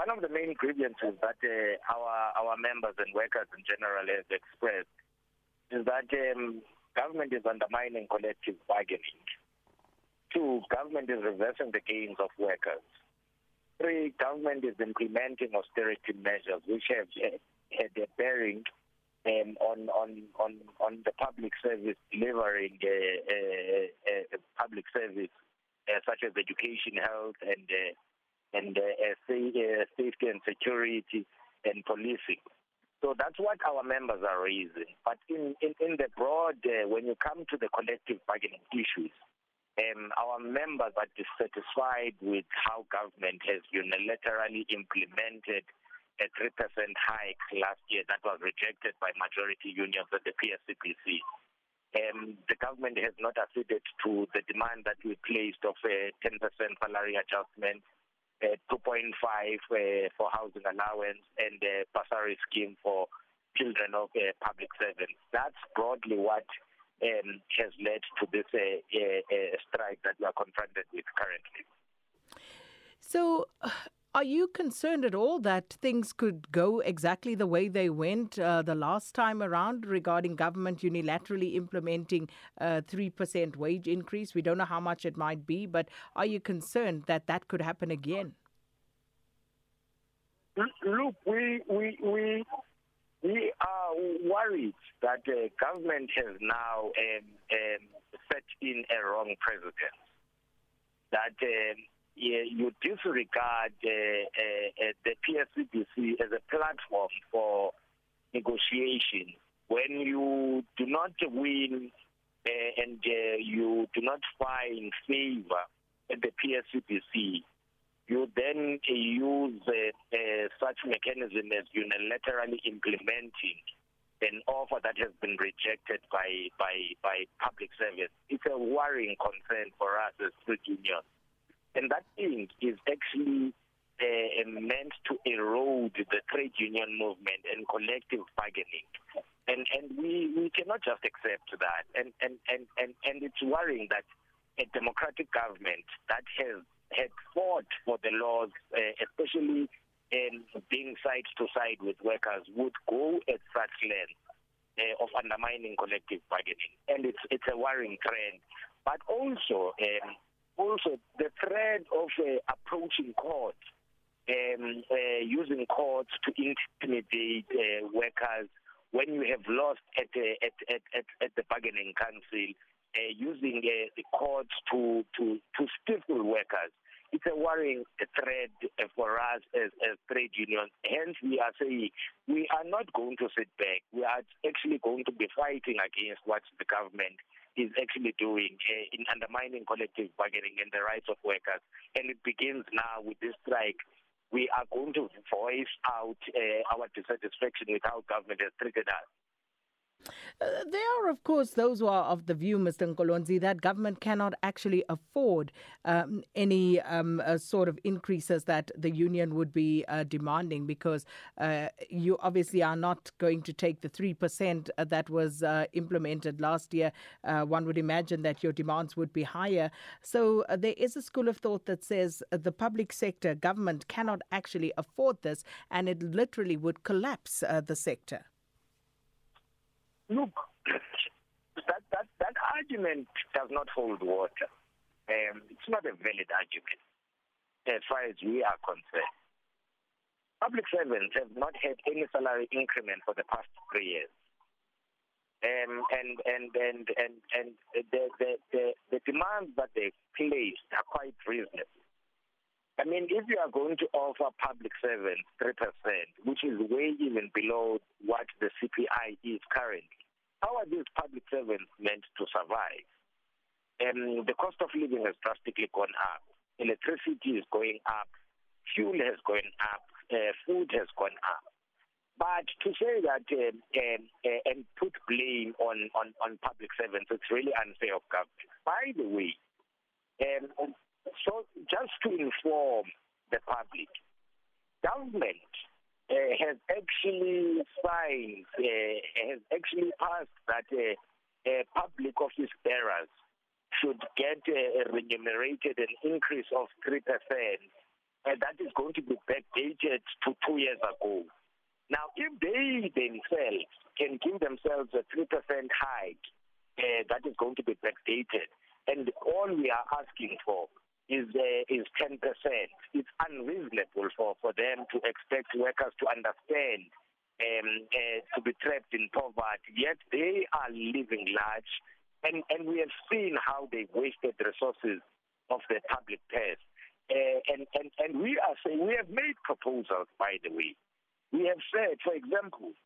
one of the main grievances that uh, our our members and workers in general have expressed is that um, government is undermining collective bargaining. Two, government is reversing the gains of workers. Three, government is implementing austerity measures which have uh, had a bearing um, on on on on the public service delivering uh, uh, uh, public service uh, such as education, health, and uh, and uh, uh, safety and security and policing. So that's what our members are raising. But in in, in the broad, uh, when you come to the collective bargaining issues, um, our members are dissatisfied with how government has unilaterally implemented a 3% hike last year that was rejected by majority unions at the PSCPC. Um, the government has not acceded to the demand that we placed of a 10% salary adjustment, uh, 2.5 uh, for housing allowance, and a bursary scheme for children of uh, public servants. That's broadly what um, has led to this uh, uh, strike that we are confronted with currently. So, Are you concerned at all that things could go exactly the way they went uh, the last time around regarding government unilaterally implementing a 3% wage increase? We don't know how much it might be, but are you concerned that that could happen again? Look, we, we, we, we are worried that the government has now um, um, set in a wrong precedent. That um, you disregard uh, uh, uh the PSCBC as a platform for negotiation. When you do not win uh, and uh, you do not find favor at the PSCBC, you then use uh, uh, such mechanism as unilaterally implementing an offer that has been rejected by by by public service. It's a worrying concern for us as trade unions. And that thing is actually uh, meant to erode the trade union movement and collective bargaining. And and we, we cannot just accept that. And, and, and, and, and it's worrying that a democratic government that has had fought for the laws, uh, especially in being side to side with workers, would go at such length uh, of undermining collective bargaining. And it's it's a worrying trend. But also, um, also the threat of uh, approaching court, um, uh, using courts to intimidate uh, workers when you have lost at, uh, at, at, at, at the bargaining council, uh, using uh, the courts to, to, to stifle workers. It's a worrying threat uh, for us as, as trade unions. Hence, we are saying we are not going to sit back. We are actually going to be fighting against what the government is actually doing uh, in undermining collective bargaining and the rights of workers. And it begins now with this strike. We are going to voice out uh, our dissatisfaction with how government has treated us. Uh, there are, of course, those who are of the view, Mr. Nkolonzi, that government cannot actually afford um, any um, uh, sort of increases that the union would be uh, demanding because uh, you obviously are not going to take the 3% that was uh, implemented last year. Uh, one would imagine that your demands would be higher. So there is a school of thought that says the public sector, government cannot actually afford this and it literally would collapse the sector. Look, that, that, that argument does not hold water. Um, it's not a valid argument as far as we are concerned. Public servants have not had any salary increment for the past three years. Um, and and and and and the, the the the demands that they placed are quite reasonable. I mean, if you are going to offer public servants three percent, which is way even below what the CPI is currently, how are these public servants meant to survive? Um, the cost of living has drastically gone up. Electricity is going up. Fuel has gone up. Uh, food has gone up. But to say that um, uh, and put blame on, on, on public servants, it's really unfair of government. By the way, um, so just to inform the public, government uh, has actually signed, uh, has actually passed that uh, uh, public office bearers should get uh, remunerated an increase of 3% uh, that is going to be backdated to two years ago. Now, if they themselves can give themselves a 3% hike, uh, that is going to be backdated. And all we are asking for is uh, is 10%. It's unreasonable for, for them to expect workers to understand um, uh, to be trapped in poverty, yet they are living large. And, and we have seen how they wasted resources of the public purse. Uh, and, and, and we are saying, we have made proposals, by the way. We have said, for example,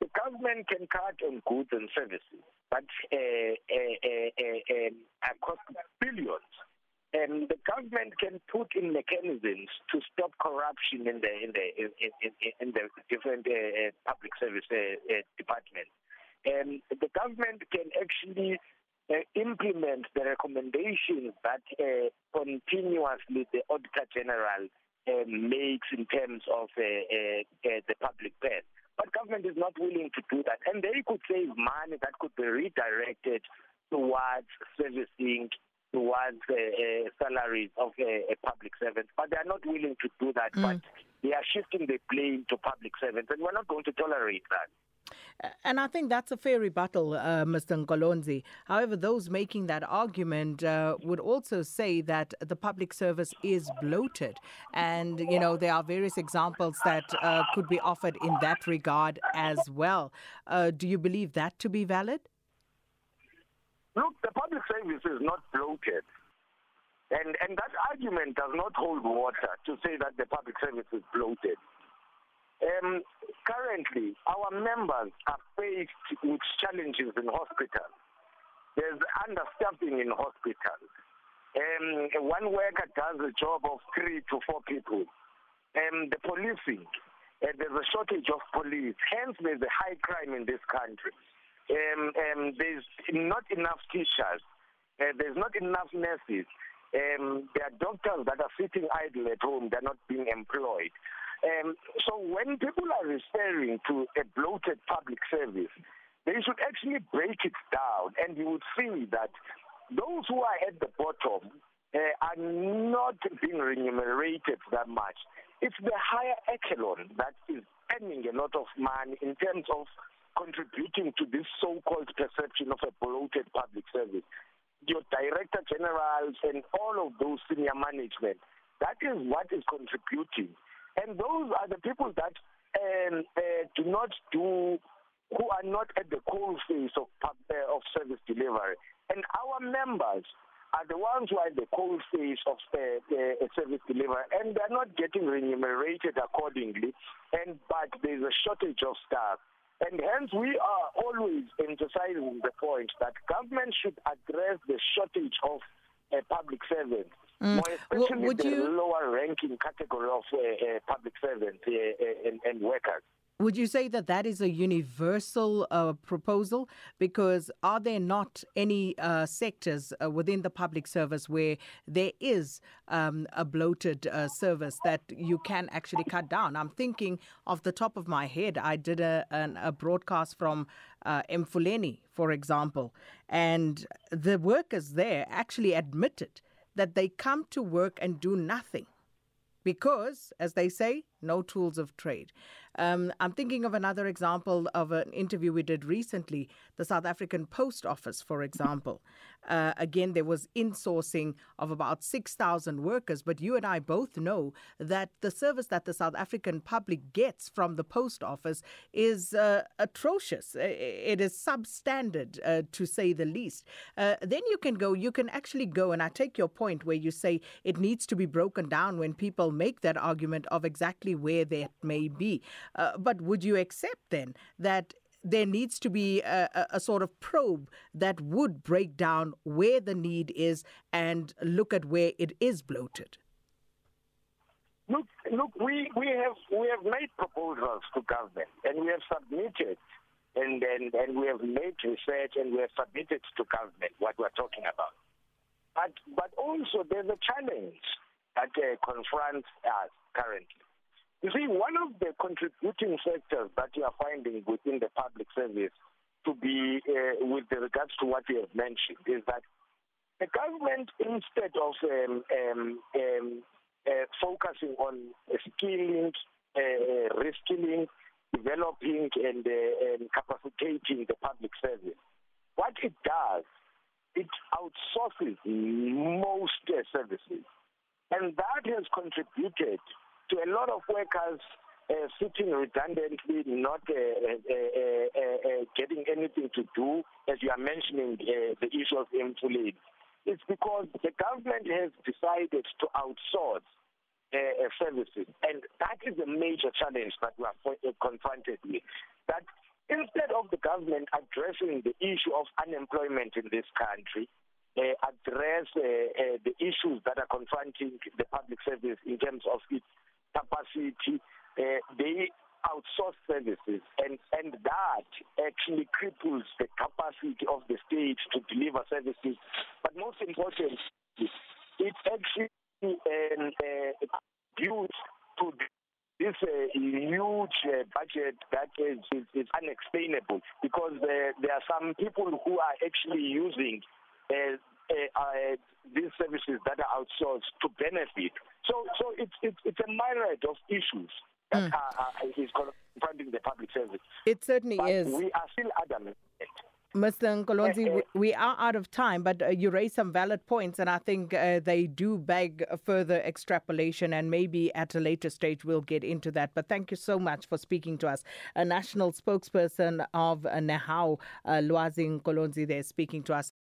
the government can cut on goods and services, but uh, uh, uh, uh, um, cost billions. And the government can put in mechanisms to stop corruption in the in the in, in, in the different uh, uh, public service uh, uh, departments. And the government can actually uh, implement the recommendations that uh, continuously the Auditor General uh, makes in terms of uh, uh, uh, the public purse. But government is not willing to do that. And they could save money that could be redirected towards servicing, towards uh, uh, salaries of uh, public servants. But they are not willing to do that. Mm. But they are shifting the blame to public servants. And we're not going to tolerate that. And I think that's a fair rebuttal, uh, Mr. Nkolonzi. However, those making that argument uh, would also say that the public service is bloated. And, you know, there are various examples that uh, could be offered in that regard as well. Uh, do you believe that to be valid? Look, the public service is not bloated. And, and that argument does not hold water to say that the public service is bloated. Um, currently, our members are faced with challenges in hospitals. There's understaffing in hospitals. Um, one worker does a job of three to four people. Um, the policing, uh, there's a shortage of police. Hence, there's a high crime in this country. Um, um, there's not enough teachers. Uh, there's not enough nurses. Um, there are doctors that are sitting idle at home. They're not being employed. Um, so when people are referring to a bloated public service, they should actually break it down, and you would see that those who are at the bottom uh, are not being remunerated that much. It's the higher echelon that is earning a lot of money in terms of contributing to this so-called perception of a bloated public service. Director generals and all of those senior management, that is what is contributing and those are the people that um, uh, do not do, who are not at the coal face of, uh, of service delivery. And our members are the ones who are at the coal face of uh, uh, service delivery, and they're not getting remunerated accordingly. And but there's a shortage of staff. And hence, we are always emphasizing the point that government should address the shortage of uh, public servants Mm. More especially would the you... lower ranking category of uh, uh, public servants uh, uh, and, and workers. Would you say that that is a universal uh, proposal? Because are there not any uh, sectors uh, within the public service where there is um, a bloated uh, service that you can actually cut down? I'm thinking off the top of my head, I did a, an, a broadcast from uh, Emfuleni, for example, and the workers there actually admitted that they come to work and do nothing because, as they say, no tools of trade. Um, I'm thinking of another example of an interview we did recently, the South African Post Office, for example. Uh, again, there was insourcing of about 6,000 workers, but you and I both know that the service that the South African public gets from the Post Office is uh, atrocious. It is substandard, uh, to say the least. Uh, then you can go, you can actually go, and I take your point where you say it needs to be broken down when people make that argument of exactly where that may be. Uh, but would you accept then that there needs to be a, a, sort of probe that would break down where the need is and look at where it is bloated? Look, look, we, we have we have made proposals to government and we have submitted and, and, and we have made research and we have submitted to government what we're talking about. But but also there's a challenge that uh, confronts us currently. You see, one of the contributing factors that you are finding within the public service to be uh, with regards to what you have mentioned is that the government, instead of um, um, um, uh, focusing on uh, skilling, uh, reskilling, developing and, uh, and capacitating the public service. What it does, it outsources most uh, services. And that has contributed to a lot of workers uh, sitting redundantly, not uh, uh, uh, uh, uh, getting anything to do, as you are mentioning uh, the issue of employment. It's because the government has decided to outsource uh, uh, services, and that is a major challenge that we are uh, confronted with. That instead of the government addressing the issue of unemployment in this country, uh, address uh, uh, the issues that are confronting the public service in terms of its capacity, uh, they outsource services and and that actually cripples the capacity of the state to deliver services but most importantly it actually um, uh, due to this uh, huge uh, budget that is, is, is unexplainable because uh, there are some people who are actually using uh, uh, uh, these services that are outsourced to benefit. So, so it's it's, it's a myriad of issues that mm. are, are, is confronting the public service. It certainly but is. We are still adamant. Mr. Nkolonzi, we are out of time, but uh, you raised some valid points, and I think uh, they do beg further extrapolation, and maybe at a later stage we'll get into that. But thank you so much for speaking to us. A national spokesperson of uh, Nehao, uh, Lwazi Nkolonzi, there speaking to us.